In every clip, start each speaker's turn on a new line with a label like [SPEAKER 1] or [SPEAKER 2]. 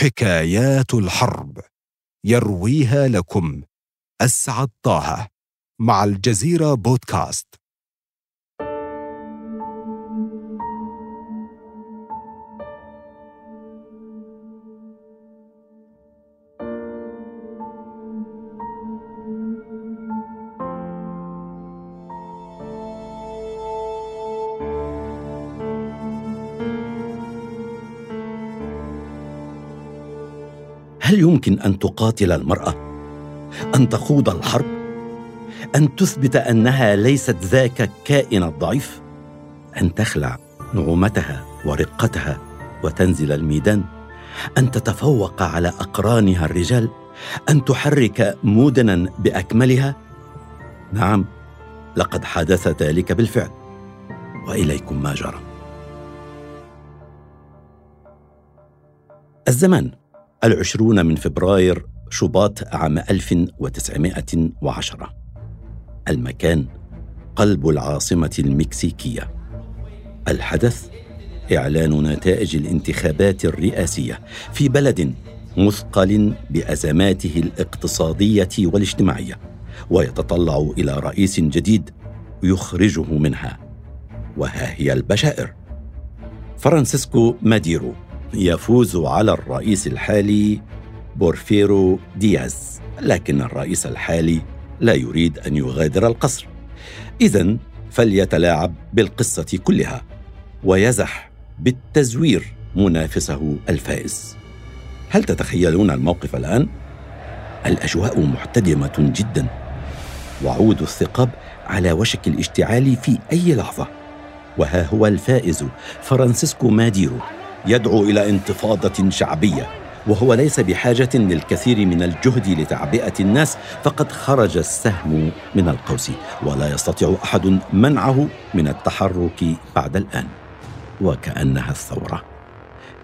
[SPEAKER 1] حكايات الحرب. يرويها لكم. أسعد طه. مع الجزيرة بودكاست.
[SPEAKER 2] هل يمكن أن تقاتل المرأة؟ أن تخوض الحرب؟ أن تثبت أنها ليست ذاك الكائن الضعيف؟ أن تخلع نعومتها ورقتها وتنزل الميدان؟ أن تتفوق على أقرانها الرجال؟ أن تحرك مدنا بأكملها؟ نعم لقد حدث ذلك بالفعل وإليكم ما جرى. الزمان. العشرون من فبراير شباط عام 1910 المكان قلب العاصمة المكسيكية. الحدث إعلان نتائج الانتخابات الرئاسية في بلد مثقل بأزماته الاقتصادية والاجتماعية ويتطلع إلى رئيس جديد يخرجه منها. وها هي البشائر. فرانسيسكو ماديرو. يفوز على الرئيس الحالي بورفيرو دياز لكن الرئيس الحالي لا يريد أن يغادر القصر. اذا فليتلاعب بالقصة كلها ويزح بالتزوير منافسه الفائز. هل تتخيلون الموقف الآن؟ الأجواء محتدمة جدا. وعود الثقاب على وشك الاشتعال في أي لحظة. وها هو الفائز فرانسيسكو ماديرو. يدعو إلى انتفاضة شعبية وهو ليس بحاجة للكثير من الجهد لتعبئة الناس فقد خرج السهم من القوس ولا يستطيع أحد منعه من التحرك بعد الآن. وكأنها الثورة.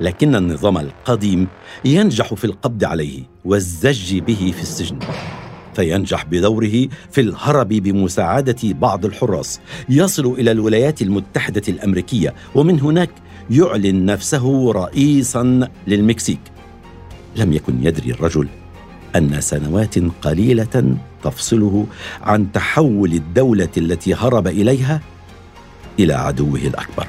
[SPEAKER 2] لكن النظام القديم ينجح في القبض عليه والزج به في السجن. فينجح بدوره في الهرب بمساعدة بعض الحراس يصل إلى الولايات المتحدة الأمريكية ومن هناك يعلن نفسه رئيسا للمكسيك. لم يكن يدري الرجل أن سنوات قليلة تفصله عن تحول الدولة التي هرب إليها إلى عدوه الأكبر.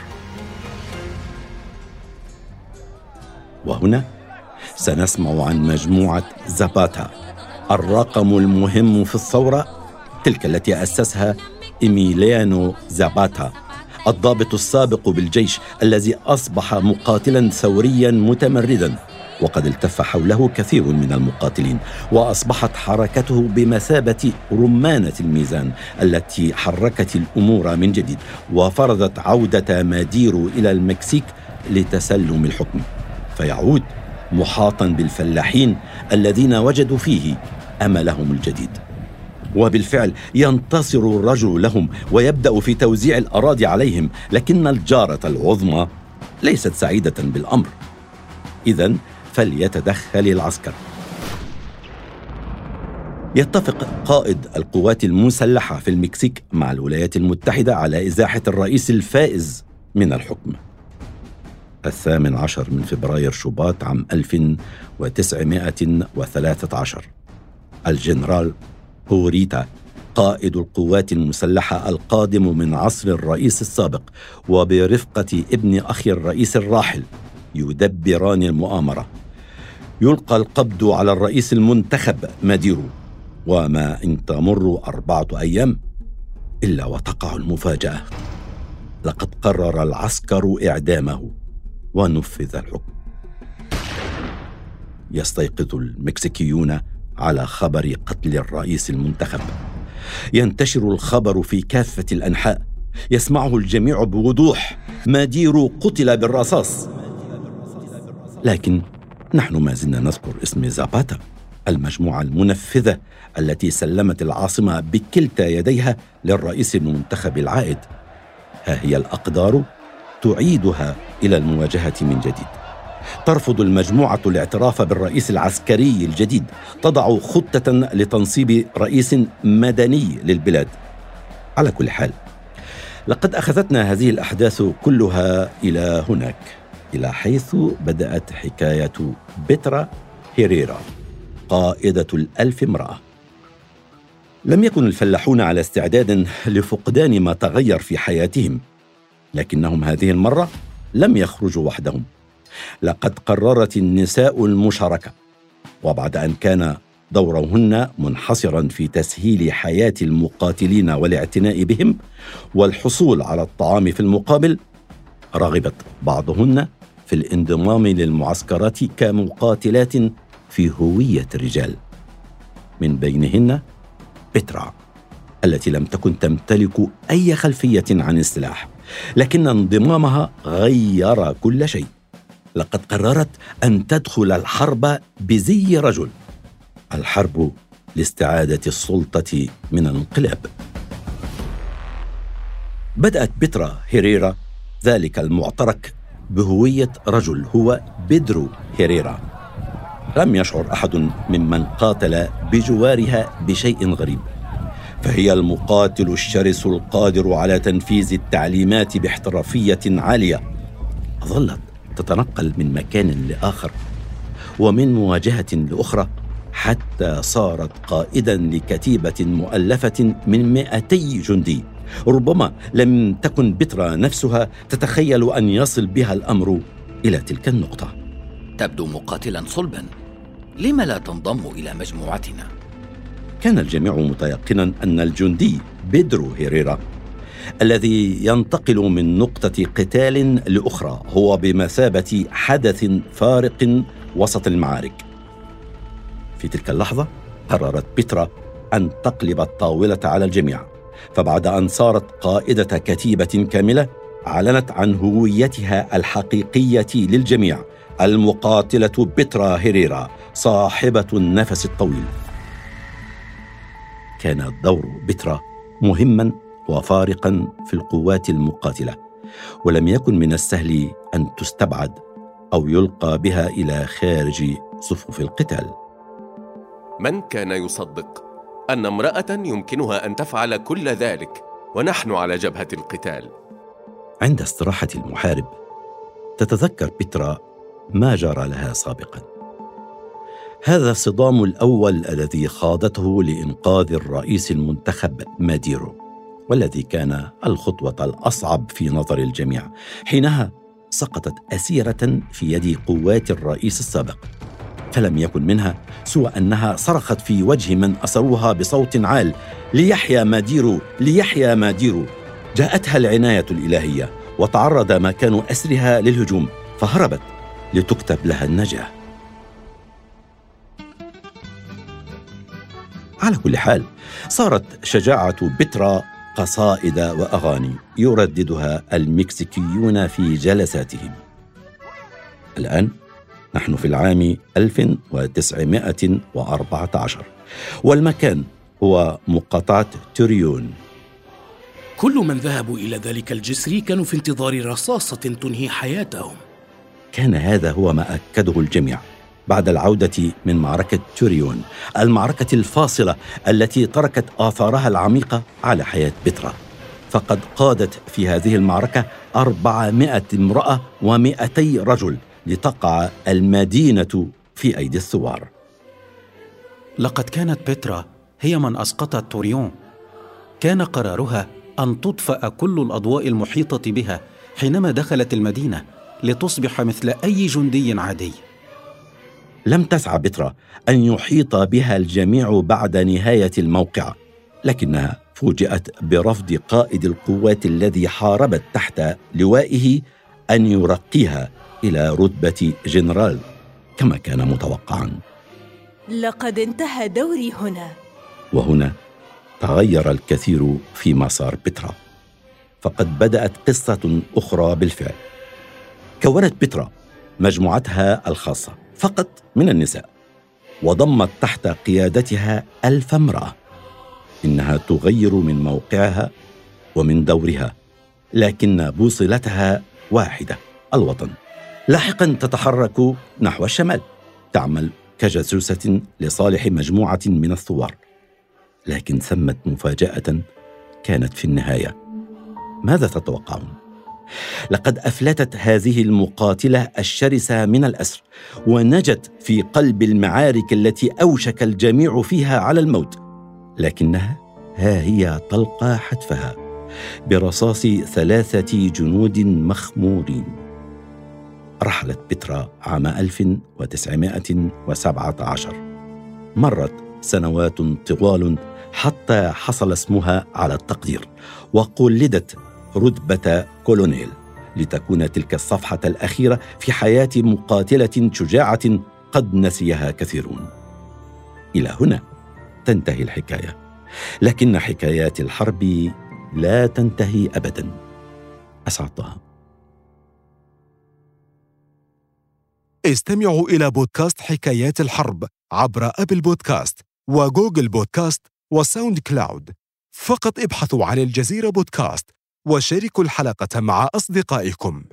[SPEAKER 2] وهنا سنسمع عن مجموعة زاباتا الرقم المهم في الثورة تلك التي أسسها إيميليانو زاباتا الضابط السابق بالجيش الذي أصبح مقاتلا ثوريا متمردا وقد التف حوله كثير من المقاتلين وأصبحت حركته بمثابة رمانه الميزان التي حركت الأمور من جديد وفرضت عودة ماديرو إلى المكسيك لتسلم الحكم. فيعود محاطا بالفلاحين الذين وجدوا فيه أملهم الجديد. وبالفعل ينتصر الرجل لهم ويبدأ في توزيع الأراضي عليهم لكن الجارة العظمى ليست سعيدة بالأمر. اذا فليتدخل العسكر. يتفق قائد القوات المسلحة في المكسيك مع الولايات المتحدة على إزاحة الرئيس الفائز من الحكم. الثامن عشر من فبراير شباط عام 1913 الجنرال هوريتا قائد القوات المسلحة القادم من عصر الرئيس السابق وبرفقة ابن أخي الرئيس الراحل يدبران المؤامرة. يلقى القبض على الرئيس المنتخب ماديرو وما إن تمر أربعة أيام إلا وتقع المفاجأة. لقد قرر العسكر إعدامه ونفذ الحكم. يستيقظ المكسيكيون على خبر قتل الرئيس المنتخب. ينتشر الخبر في كافة الأنحاء. يسمعه الجميع بوضوح. ماديرو قتل بالرصاص. لكن نحن ما زلنا نذكر اسم زاباتا المجموعة المنفذة التي سلمت العاصمة بكلتا يديها للرئيس المنتخب العائد. ها هي الأقدار تعيدها إلى المواجهة من جديد. ترفض المجموعة الاعتراف بالرئيس العسكري الجديد تضع خطة لتنصيب رئيس مدني للبلاد. على كل حال لقد أخذتنا هذه الأحداث كلها إلى هناك إلى حيث بدأت حكاية بترا هيريرا قائدة الألف امرأة. لم يكن الفلاحون على استعداد لفقدان ما تغير في حياتهم لكنهم هذه المرة لم يخرجوا وحدهم. لقد قررت النساء المشاركة وبعد أن كان دورهن منحصرا في تسهيل حياة المقاتلين والاعتناء بهم والحصول على الطعام في المقابل رغبت بعضهن في الانضمام للمعسكرات كمقاتلات في هوية الرجال. من بينهن بترا التي لم تكن تمتلك أي خلفية عن السلاح لكن انضمامها غير كل شيء. لقد قررت أن تدخل الحرب بزي رجل الحرب لاستعادة السلطة من الانقلاب. بدأت بترا هيريرا ذلك المعترك بهوية رجل هو بيدرو هيريرا. لم يشعر أحد ممن قاتل بجوارها بشيء غريب. فهي المقاتل الشرس القادر على تنفيذ التعليمات باحترافية عالية. ظلت تتنقل من مكان لآخر ومن مواجهة لأخرى حتى صارت قائدا لكتيبة مؤلفة من 200 جندي. ربما لم تكن بترا نفسها تتخيل أن يصل بها الأمر إلى تلك النقطة.
[SPEAKER 3] تبدو مقاتلا صلبا. لم لا تنضم إلى مجموعتنا؟
[SPEAKER 2] كان الجميع متيقنا أن الجندي بيدرو هيريرا الذي ينتقل من نقطة قتال لأخرى هو بمثابة حدث فارق وسط المعارك. في تلك اللحظة قررت بيترا أن تقلب الطاولة على الجميع فبعد أن صارت قائدة كتيبة كاملة أعلنت عن هويتها الحقيقية للجميع المقاتلة بيترا هيريرا صاحبة النفس الطويل. كان دور بيترا مهما وفارقا في القوات المقاتلة ولم يكن من السهل أن تستبعد أو يلقى بها إلى خارج صفوف القتال.
[SPEAKER 4] من كان يصدق أن امرأة يمكنها أن تفعل كل ذلك ونحن على جبهة القتال؟
[SPEAKER 2] عند استراحة المحارب تتذكر بترا ما جرى لها سابقا. هذا الصدام الأول الذي خاضته لإنقاذ الرئيس المنتخب ماديرو. والذي كان الخطوة الأصعب في نظر الجميع حينها سقطت أسيرة في يد قوات الرئيس السابق. فلم يكن منها سوى أنها صرخت في وجه من اسروها بصوت عال ليحيى ماديرو ليحيى ماديرو جاءتها العناية الإلهية وتعرض مكان أسرها للهجوم فهربت لتكتب لها النجاة. على كل حال صارت شجاعة بترا قصائد وأغاني يرددها المكسيكيون في جلساتهم. الآن نحن في العام 1914 والمكان هو مقاطعة توريون
[SPEAKER 5] كل من ذهبوا إلى ذلك الجسر كانوا في انتظار رصاصة تنهي حياتهم.
[SPEAKER 2] كان هذا هو ما أكده الجميع. بعد العودة من معركة توريون المعركة الفاصلة التي تركت آثارها العميقة على حياة بترا. فقد قادت في هذه المعركة أربعمائة امرأة ومئتي رجل لتقع المدينة في أيدي الثوار.
[SPEAKER 6] لقد كانت بترا هي من أسقطت توريون. كان قرارها أن تطفأ كل الأضواء المحيطة بها حينما دخلت المدينة لتصبح مثل أي جندي عادي.
[SPEAKER 2] لم تسعى بترا أن يحيط بها الجميع بعد نهاية الموقعه لكنها فوجئت برفض قائد القوات الذي حاربت تحت لوائه أن يرقيها إلى رتبة جنرال كما كان متوقعا.
[SPEAKER 7] لقد انتهى دوري هنا.
[SPEAKER 2] وهنا تغير الكثير في مسار بترا فقد بدأت قصة أخرى بالفعل. كونت بترا مجموعتها الخاصة. فقط من النساء وضمت تحت قيادتها ألف امرأة إنها تغير من موقعها ومن دورها لكن بوصلتها واحدة الوطن. لاحقا تتحرك نحو الشمال تعمل كجاسوسة لصالح مجموعة من الثوار. لكن ثمت مفاجأة كانت في النهاية. ماذا تتوقعون؟ لقد أفلتت هذه المقاتلة الشرسة من الأسر ونجت في قلب المعارك التي أوشك الجميع فيها على الموت. لكنها ها هي تلقى حتفها برصاص ثلاثة جنود مخمورين. رحلت بترا عام 1917 مرت سنوات طوال حتى حصل اسمها على التقدير وقلدت رتبة كولونيل لتكون تلك الصفحة الأخيرة في حياة مقاتلة شجاعة قد نسيها كثيرون. إلى هنا تنتهي الحكاية، لكن حكايات الحرب لا تنتهي أبدا. أسعد طه.
[SPEAKER 1] استمعوا إلى بودكاست حكايات الحرب عبر أبل بودكاست وجوجل بودكاست وساوند كلاود فقط ابحثوا عن الجزيرة بودكاست وشاركوا الحلقة مع أصدقائكم.